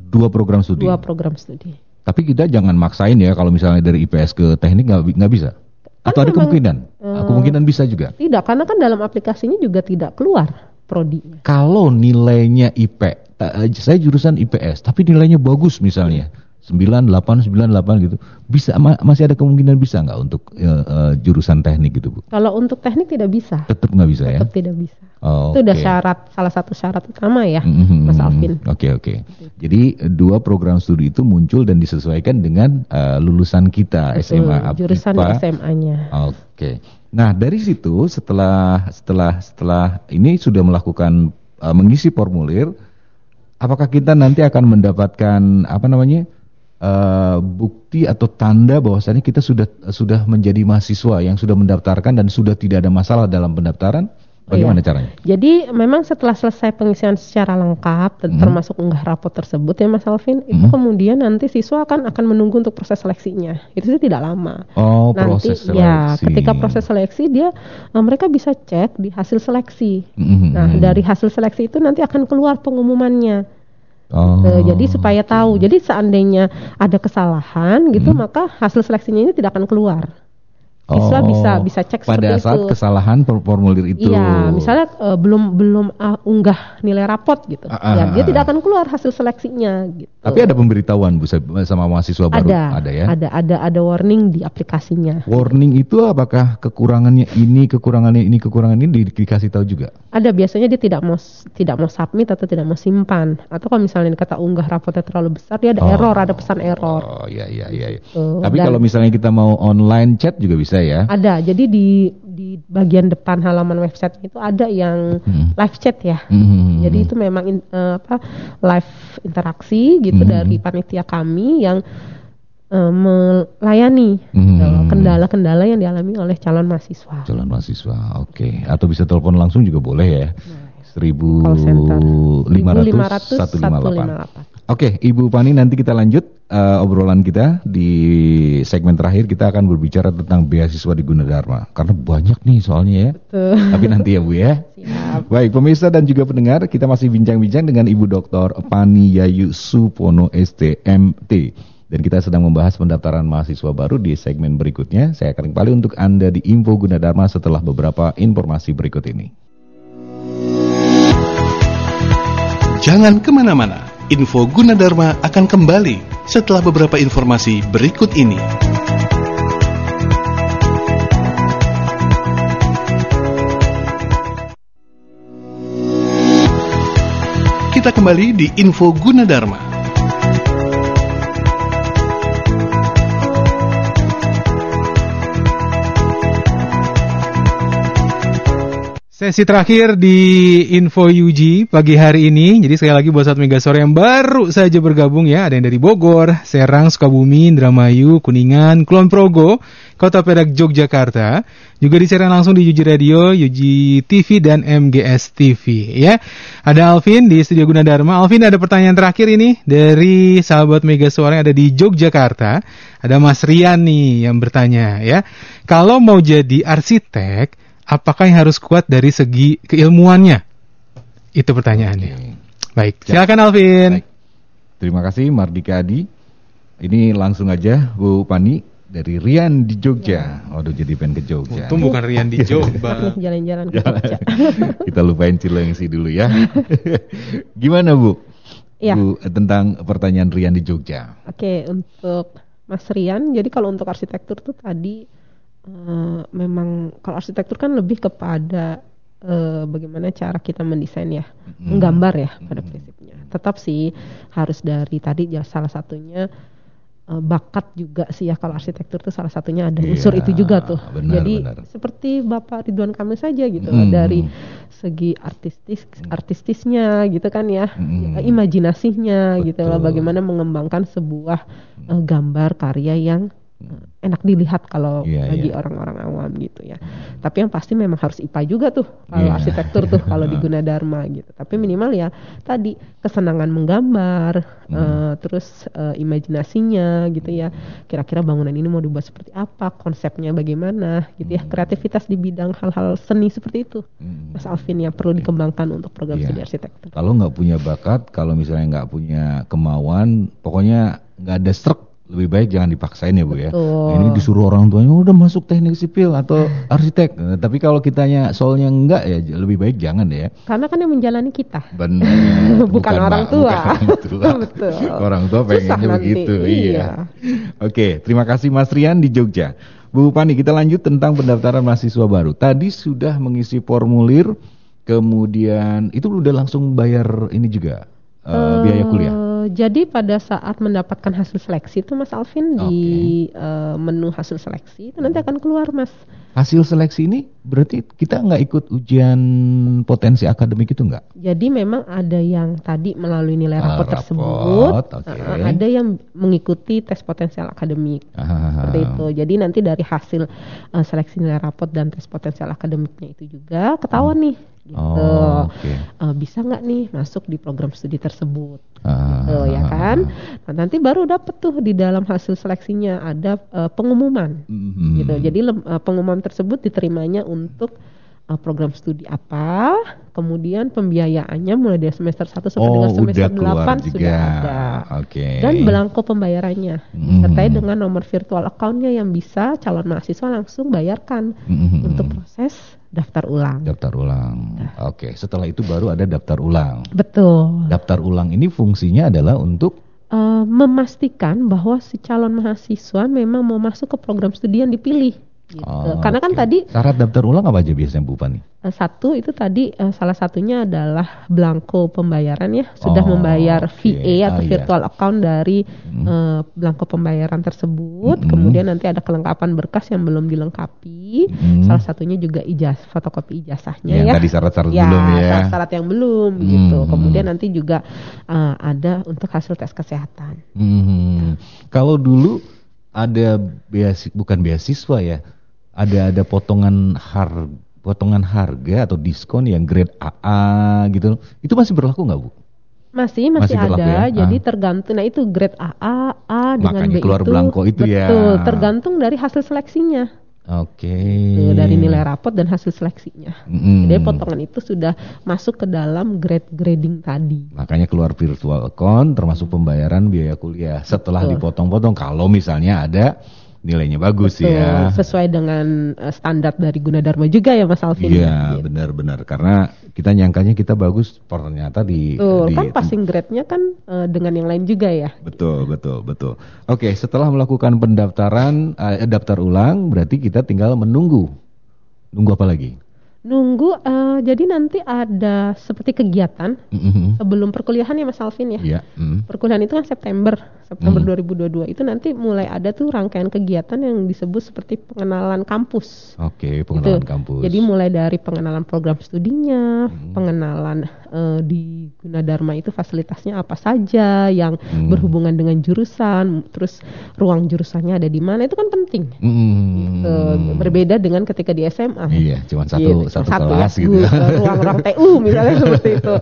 Dua program studi. dua program studi. Tapi kita jangan maksain ya kalau misalnya dari IPS ke teknik nggak nggak bisa. Atau ada memang, kemungkinan? eh, kemungkinan bisa juga. Tidak, karena kan dalam aplikasinya juga tidak keluar prodinya. Kalau nilainya IP, eh, saya jurusan IPS, tapi nilainya bagus misalnya, 98, 98 gitu. Bisa ma masih ada kemungkinan bisa nggak untuk uh, uh, jurusan teknik gitu, Bu? Kalau untuk teknik tidak bisa. Tetap nggak bisa Tetap ya? Tetap tidak bisa. Oh, itu udah oke. syarat salah satu syarat utama ya, Mhm. Mas Alvin. Oke oke. Jadi eh, dua program studi itu muncul dan disesuaikan dengan eh, lulusan kita Betul, SMA jurusan IPA. SMA-nya. Oke. Nah dari situ setelah setelah setelah ini sudah melakukan eh, mengisi formulir, apakah kita nanti akan mendapatkan apa namanya eh, bukti atau tanda bahwasannya kita sudah sudah menjadi mahasiswa yang sudah mendaftarkan dan sudah tidak ada masalah dalam pendaftaran? Bagaimana Iya. caranya? Jadi memang setelah selesai pengisian secara lengkap, Mhm. termasuk unggah rapot tersebut ya Mas Alvin, itu Mhm. kemudian nanti siswa akan akan menunggu untuk proses seleksinya. Itu sih tidak lama. Oh nanti proses ya seleksi. ketika proses seleksi dia eh, mereka bisa cek di hasil seleksi. Mhm. Nah dari hasil seleksi itu nanti akan keluar pengumumannya. Oh. Eh, jadi supaya tahu. Jadi seandainya ada kesalahan gitu Hmm. maka hasil seleksinya ini tidak akan keluar. Siswa bisa bisa cek Oh. pada seperti saat itu. kesalahan formulir itu. Iya, misalnya eh, belum belum ah, unggah nilai rapot gitu, Ah, ah, ya dia ah. tidak akan keluar hasil seleksinya gitu. Tapi ada pemberitahuan Bu sama mahasiswa baru ada, ya. ada ada ada warning di aplikasinya. Warning itu apakah kekurangannya ini, kekurangannya ini, kekurangan ini di- dikasih tahu juga? Ada biasanya dia tidak mau tidak mau submit atau tidak mau simpan, atau kalau misalnya kata unggah rapotnya terlalu besar, dia ada Oh. error, ada pesan error. Oh iya iya iya. iya. Tuh, Tapi dan- kalau misalnya kita mau online chat juga bisa ya. Ada, jadi di di bagian depan halaman website itu ada yang Hmm. live chat ya. Mhm. Jadi itu memang in- eh, apa live interaksi gitu Mhm. dari panitia kami yang eh, melayani eh, kendala-kendala yang dialami oleh calon mahasiswa. Calon mahasiswa, oke. Atau bisa telepon langsung juga boleh ya. Seribu lima 1500 ratus satu lima delapan. 158. Oke, Ibu Pani nanti kita lanjut eh, obrolan kita di segmen terakhir kita akan berbicara tentang beasiswa di Gunadarma karena banyak nih soalnya ya. Betul. Tapi nanti ya Bu ya. Siap. Baik, pemirsa dan juga pendengar, kita masih bincang-bincang dengan Ibu Dr. Pani Yayu Supono STMT. Dan kita sedang membahas pendaftaran mahasiswa baru di segmen berikutnya. Saya akan kembali untuk Anda di Info Gunadarma setelah beberapa informasi berikut ini. Jangan ke mana-mana, info Gunadarma akan kembali setelah beberapa informasi berikut ini. Kita kembali di info Gunadarma. Sesi terakhir di Info UG pagi hari ini. Jadi sekali lagi buat saat Megasore yang baru saja bergabung ya. Ada yang dari Bogor, Serang, Sukabumi, Indramayu, Kuningan, Kulon Progo, Kota Perak, Yogyakarta. Juga disiarkan langsung di UG Radio, UG TV, dan MGS TV ya. Ada Alvin di Studio Gunadarma. Alvin ada pertanyaan terakhir ini dari sahabat Megasore yang ada di Yogyakarta. Ada Mas Rian nih yang bertanya ya. Kalau mau jadi arsitek, apakah yang harus kuat dari segi keilmuannya? Itu pertanyaannya. Baik, Ya. silakan Alvin. Baik. Terima kasih Mardika Adi. Ini langsung aja Bu Pani dari Rian di Jogja. Waduh jadi pengen ke Jogja. Untung bukan Rian di. Nih, jalan-jalan ke Ya, Jogja. kita lupain Cilengsi dulu ya. Gimana Bu? Iya. Bu tentang pertanyaan Rian di Jogja. Oke, untuk Mas Rian, jadi kalau untuk arsitektur tuh tadi eh, memang kalau arsitektur kan lebih kepada eh, bagaimana cara kita mendesain ya, menggambar ya pada prinsipnya. Tetap sih harus dari tadi ya salah satunya eh, bakat juga sih ya kalau arsitektur tuh salah satunya ada unsur Iya, itu juga tuh. benar, jadi benar. seperti Bapak Ridwan Kamil saja gitu Mm. dari segi artistis artistisnya gitu kan ya, Mm. ya, imajinasinya gitu loh bagaimana mengembangkan sebuah eh, gambar karya yang enak dilihat kalau Iya, bagi iya. orang-orang awam gitu ya. Tapi yang pasti memang harus IPA juga tuh kalau Iya. arsitektur tuh kalau di Gunadarma gitu. Tapi minimal ya tadi kesenangan menggambar, Hmm. eh, terus eh, imajinasinya gitu ya. Kira-kira bangunan ini mau dibuat seperti apa, konsepnya bagaimana gitu ya. Kreativitas di bidang hal-hal seni seperti itu. Hmm. Mas Alvin yang perlu dikembangkan untuk program Iya. studi arsitektur. Kalau nggak punya bakat, kalau misalnya nggak punya kemauan, pokoknya nggak ada struk lebih baik jangan dipaksain ya Bu ya. Betul. Ini disuruh orang tuanya udah masuk teknik sipil atau arsitek. Nah, tapi kalau kitanya soalnya enggak ya lebih baik jangan ya. Karena kan yang menjalani kita. Benar. Bukan orang Mak, tua. bukan orang tua. Betul. Orang tua Susah pengennya nanti, begitu. iya. Iya. Oke, terima kasih Mas Rian di Jogja. Bu Pani, kita lanjut tentang pendaftaran mahasiswa baru. Tadi sudah mengisi formulir, kemudian itu udah langsung bayar ini juga eh, biaya kuliah. Eh, jadi pada saat mendapatkan hasil seleksi itu Mas Alvin di eh, menu hasil seleksi itu nanti akan keluar Mas. Hasil seleksi ini berarti kita nggak ikut ujian potensi akademik itu nggak? Jadi memang ada yang tadi melalui nilai Ah, rapor rapor, tersebut, oke. eh, ada yang mengikuti tes potensial akademik. Ah, Seperti itu. Jadi nanti dari hasil eh, seleksi nilai rapot dan tes potensial akademiknya itu juga ketahuan nih gitu. Oh. Eh, bisa nggak nih masuk di program studi tersebut? Ah, Gitu, ya kan? Nah, nanti baru dapet tuh di dalam hasil seleksinya ada pengumuman Mhm. gitu. Jadi eh, tersebut diterimanya untuk eh, program studi apa, kemudian pembiayaannya mulai dari semester 1 sampai Oh, dengan semester udah keluar 8 juga. sudah ada. Oke. Dan belangko pembayarannya sertai dengan nomor virtual accountnya yang bisa calon mahasiswa langsung bayarkan Mhm. untuk proses daftar ulang. Daftar ulang. Oke, setelah itu baru ada daftar ulang. Betul. Daftar ulang ini fungsinya adalah untuk Eh, memastikan bahwa si calon mahasiswa memang mau masuk ke program studi yang dipilih. Gitu. Oh, Karena kan oke. tadi syarat daftar ulang apa aja biasanya Bu Pani? eh, satu itu tadi eh, salah satunya adalah belangko pembayaran ya sudah Oh, membayar oke. VA atau Ah, iya. virtual account dari eh, belangko pembayaran tersebut. Mm-mm. Kemudian nanti ada kelengkapan berkas yang belum dilengkapi. Mm. Salah satunya juga ijaz fotokopi ijazahnya Yang ya. tadi syarat-syarat ya, belum ya. syarat-syarat yang belum gitu. Hmm. Kemudian nanti juga eh, ada untuk hasil tes kesehatan. Hmm. Kalau dulu ada beasiswa bukan beasiswa ya. Ada ada potongan har potongan harga atau diskon yang grade AA gitu. Itu masih berlaku nggak Bu? Masih masih, Masih ada. ya? Jadi Ah. tergantung nah itu grade AA A dengan Makanya B keluar itu belangko itu ya. betul, tergantung dari hasil seleksinya. Oke. Tuh, dari nilai rapot dan hasil seleksinya. Mm-mm. Jadi potongan itu sudah masuk ke dalam grade grading tadi. Makanya keluar virtual account termasuk pembayaran biaya kuliah setelah dipotong-potong kalau misalnya ada nilainya bagus Tuh, ya. sesuai dengan eh, standar dari Gunadarma juga ya Mas Alvin. Iya Gitu. benar-benar karena kita nyangkanya kita bagus ternyata di, Tuh, di kan passing grade-nya kan eh, dengan yang lain juga ya. betul betul betul. Oke setelah melakukan pendaftaran eh, daftar ulang berarti kita tinggal menunggu nunggu apa lagi? Nunggu eh, jadi nanti ada seperti kegiatan Mhm. sebelum perkuliahan ya Mas Alvin ya. Iya. mm. Perkuliahan itu kan September, September Hmm. 2022. Itu nanti mulai ada tuh rangkaian kegiatan yang disebut seperti pengenalan kampus. Oke pengenalan Gitu. kampus. Jadi mulai dari pengenalan program studinya, Hmm. pengenalan eh, di Gunadarma itu fasilitasnya apa saja yang Hmm. berhubungan dengan jurusan, terus ruang jurusannya ada di mana itu kan penting. Mm. Eh, berbeda dengan ketika di SMA. Iya cuma satu Gitu, satu, ya, kelas gitu. eh, ruang-ruang TU misalnya seperti itu.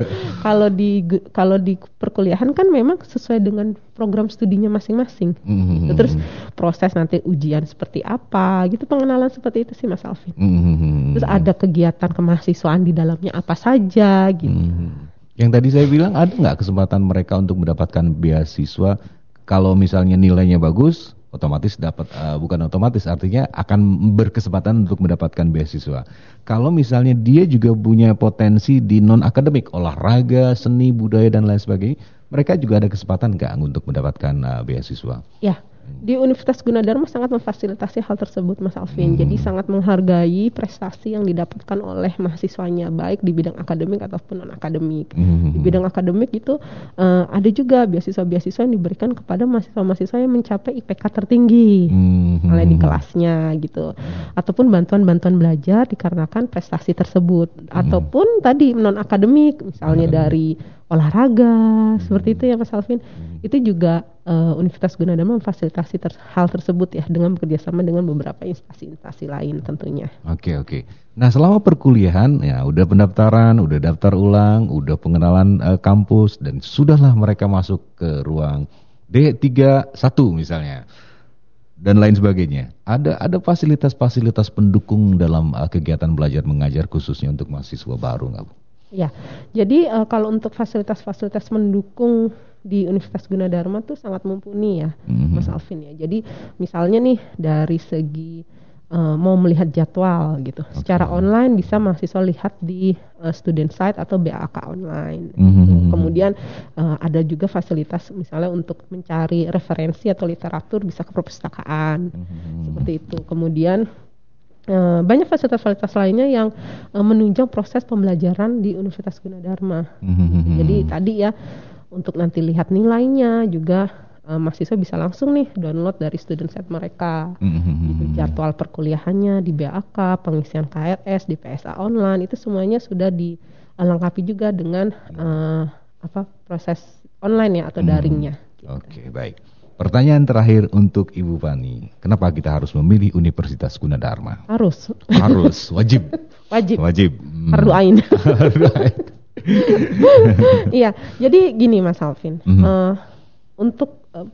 Kalau di kalau di perkuliahan kan memang sesuai dengan program studinya masing-masing. Mhm. Terus proses nanti ujian seperti apa, gitu pengenalan seperti itu sih Mas Alvin. Mhm. Terus ada kegiatan kemahasiswaan di dalamnya apa saja gitu. Yang tadi saya bilang ada nggak kesempatan mereka untuk mendapatkan beasiswa kalau misalnya nilainya bagus, otomatis dapat eh, bukan otomatis artinya akan berkesempatan untuk mendapatkan beasiswa. Kalau misalnya dia juga punya potensi di non akademik, olahraga, seni, budaya dan lain sebagainya, mereka juga ada kesempatan nggak untuk mendapatkan eh, beasiswa? Ya, di Universitas Gunadarma sangat memfasilitasi hal tersebut Mas Alvin. Jadi sangat menghargai prestasi yang didapatkan oleh mahasiswanya baik di bidang akademik ataupun non akademik. Mhm. Di bidang akademik itu eh, ada juga beasiswa-beasiswa yang diberikan kepada mahasiswa-mahasiswa yang mencapai IPK tertinggi. Mhm. Mulai di kelasnya gitu, ataupun bantuan-bantuan belajar dikarenakan prestasi tersebut, ataupun tadi non akademik, misalnya dari olahraga, seperti itu ya Mas Alvin. Itu juga eh, Universitas Gunadarma memfasilitasi ter- hal tersebut ya dengan bekerjasama dengan beberapa instansi-instansi lain tentunya. Oke oke. Nah selama perkuliahan ya udah pendaftaran, udah daftar ulang, udah pengenalan eh, kampus dan sudahlah mereka masuk ke ruang D31 misalnya dan lain sebagainya. Ada ada fasilitas-fasilitas pendukung dalam eh, kegiatan belajar mengajar khususnya untuk mahasiswa baru nggak bu? Ya, jadi eh, kalau untuk fasilitas-fasilitas mendukung di Universitas Gunadarma tuh sangat mumpuni ya, Mhm. Mas Alvin ya. Jadi misalnya nih dari segi eh, mau melihat jadwal gitu, secara online bisa mahasiswa lihat di eh, student site atau BAK online. Mhm. Kemudian eh, ada juga fasilitas misalnya untuk mencari referensi atau literatur bisa ke perpustakaan Mhm. seperti itu. Kemudian banyak fasilitas-fasilitas lainnya yang eh, menunjang proses pembelajaran di Universitas Gunadarma. Mhm. Jadi tadi ya untuk nanti lihat nilainya juga eh, mahasiswa bisa langsung nih download dari student set mereka. Mhm. Gitu, jadwal perkuliahannya di BAK, pengisian KRS, di PSA online itu semuanya sudah dilengkapi juga dengan eh, apa proses online ya atau daringnya. Oke, baik. Pertanyaan terakhir untuk Ibu Fani. Kenapa kita harus memilih Universitas Gunadarma? Harus Harus, wajib. wajib Wajib. Hmm. ain. Iya, jadi gini Mas Alvin, Mhm. eh, untuk eh,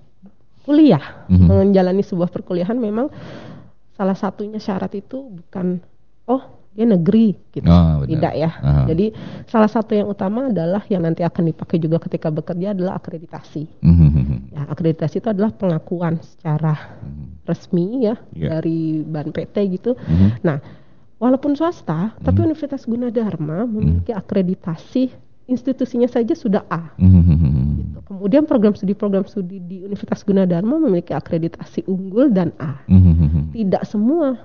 kuliah Mhm. menjalani sebuah perkuliahan memang salah satunya syarat itu bukan oh dia negeri gitu, Oh, benar. tidak ya. Aha. Jadi salah satu yang utama adalah yang nanti akan dipakai juga ketika bekerja adalah akreditasi. Mhm. Ya, akreditasi itu adalah pengakuan secara resmi ya Iya. dari BAN PT gitu. Mhm. Nah, walaupun swasta, tapi Universitas Gunadarma memiliki akreditasi institusinya saja sudah A. Mhm. Kemudian program studi program studi di Universitas Gunadarma memiliki akreditasi unggul dan A. Mhm. Tidak semua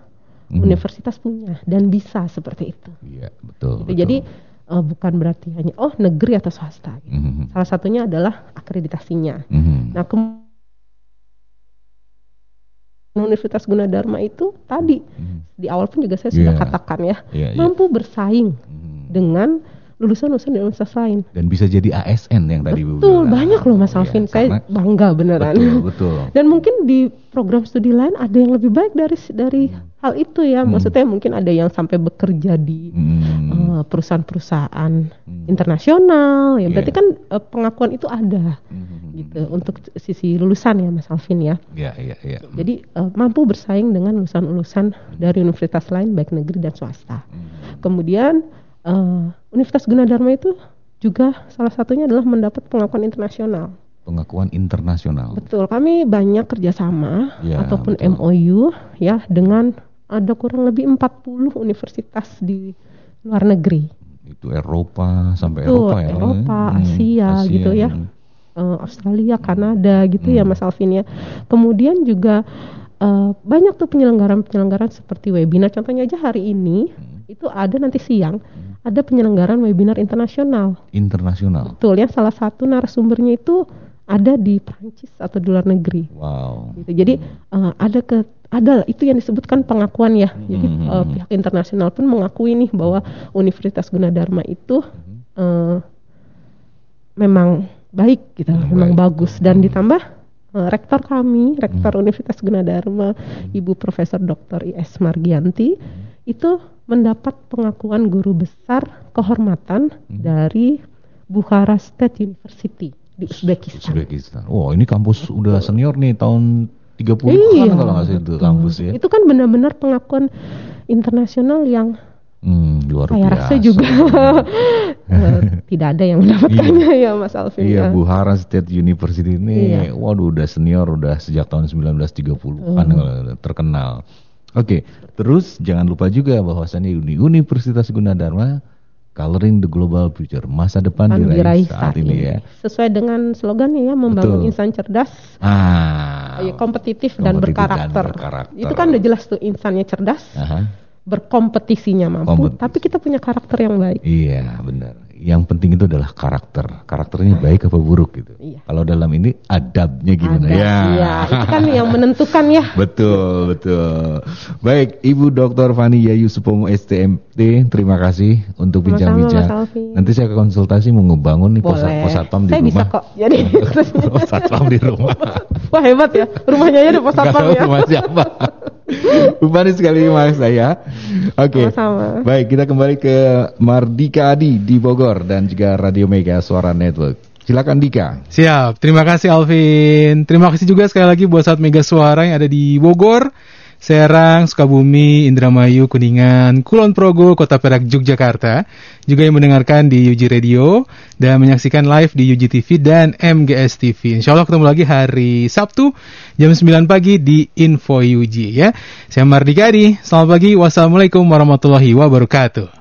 Mhm. universitas punya dan bisa seperti itu. Iya, betul. Gitu. betul. Jadi eh, bukan berarti hanya oh negeri atau swasta. gitu. Mhm. Salah satunya adalah akreditasinya. Mhm. Nah, kem- Universitas Gunadarma itu tadi Mhm. di awal pun juga saya sudah Iya. katakan ya, Iya, iya. mampu bersaing Mhm. dengan lulusan-lulusan dari universitas lain. Dan bisa jadi ASN yang tadi Betul, bilang. banyak loh Mas Iya, Alvin. saya karena- bangga beneran. Betul, betul. Dan mungkin di program studi lain ada yang lebih baik dari dari hal itu ya. Maksudnya mungkin ada yang sampai bekerja di Mhm. Eh, perusahaan-perusahaan internasional. Ya berarti Iya. kan eh, pengakuan itu ada Mhm. gitu untuk sisi lulusan ya Mas Alvin ya. Iya, iya, iya. Jadi eh, mampu bersaing dengan lulusan-lulusan dari universitas lain baik negeri dan swasta. Mhm. Kemudian eh, Universitas Gunadarma itu juga salah satunya adalah mendapat pengakuan internasional. Pengakuan internasional. Betul, kami banyak kerjasama Ya, ataupun betul. MOU ya dengan ada kurang lebih 40 universitas di luar negeri, Itu Eropa sampai Betul, Eropa ya. Eropa, Hmm, Asia, gitu ya. hmm. Eh, Australia, Kanada gitu ya Hmm. Mas Alvin ya. Kemudian juga eh, banyak tuh penyelenggaran-penyelenggaran seperti webinar. Contohnya aja hari ini Hmm. itu ada nanti siang ada penyelenggaran webinar internasional. Internasional. Betul ya, salah satu narasumbernya itu ada di Prancis atau di luar negeri. Wow. gitu. Jadi eh, ada ke ada itu yang disebutkan pengakuan ya. Jadi Hmm. eh, pihak internasional pun mengakui nih bahwa Universitas Gunadarma itu eh, memang baik gitu, Memang memang baik, bagus dan ditambah eh, rektor kami, rektor Universitas Gunadarma, Ibu Profesor Dr. IS Margianti itu mendapat pengakuan guru besar kehormatan dari Bukhara State University di Uzbekistan. Uzbekistan. Wow, ini kampus udah senior nih tahun 30-an Iya, kalau nggak salah itu kampus ya. Itu kan benar-benar pengakuan internasional yang Hmm, luar saya biasa. rasa juga eh, tidak ada yang mendapatkannya ya Mas Alvin. Iya, ya. Buhara State University ini, Iya. waduh udah senior, udah sejak tahun 1930-an Hmm. terkenal. Oke, terus jangan lupa juga bahwasannya Uni Universitas Gunadarma Coloring the Global Future, masa depan Kan diraih saat ini ya. Sesuai dengan slogannya ya membangun Betul. insan cerdas, Ah, ya, kompetitif, dan, kompetitif dan berkarakter. berkarakter. Itu kan udah jelas tuh insannya cerdas, Aha. berkompetisinya mampu, tapi kita punya karakter yang baik. Iya, benar. Yang penting itu adalah karakter. Karakternya baik apa buruk gitu. Iya. Kalau dalam ini adabnya gimana Ada, ya? iya, itu kan yang menentukan ya. Betul, betul. Baik, Ibu Dr. Fani Yayu Supomo Terima kasih untuk bincang-bincang. Nanti saya ke konsultasi mau ngebangun nih posat Boleh. posatpam di Saya rumah. bisa kok. Jadi posatpam di rumah. Wah hebat ya, rumahnya aja ada pos Nggak satpam tahu ya. rumah siapa. Bu Fani sekali mas saya. Oke. Sama-sama. Baik, kita kembali ke Mardika Adi di Bogor dan juga Radio Mega Suara Network. Silakan Dika. Siap, terima kasih Alvin. Terima kasih juga sekali lagi buat saat Mega Suara yang ada di Bogor. Serang, Sukabumi, Indramayu, Kuningan, Kulon Progo, Kota Perak, Yogyakarta. Juga yang mendengarkan di UJ Radio dan menyaksikan live di UJ TV dan MGS TV. Insya Allah ketemu lagi hari Sabtu jam 9 pagi di Info UJ ya. Saya Mardika Adi, selamat pagi. Wassalamualaikum warahmatullahi wabarakatuh.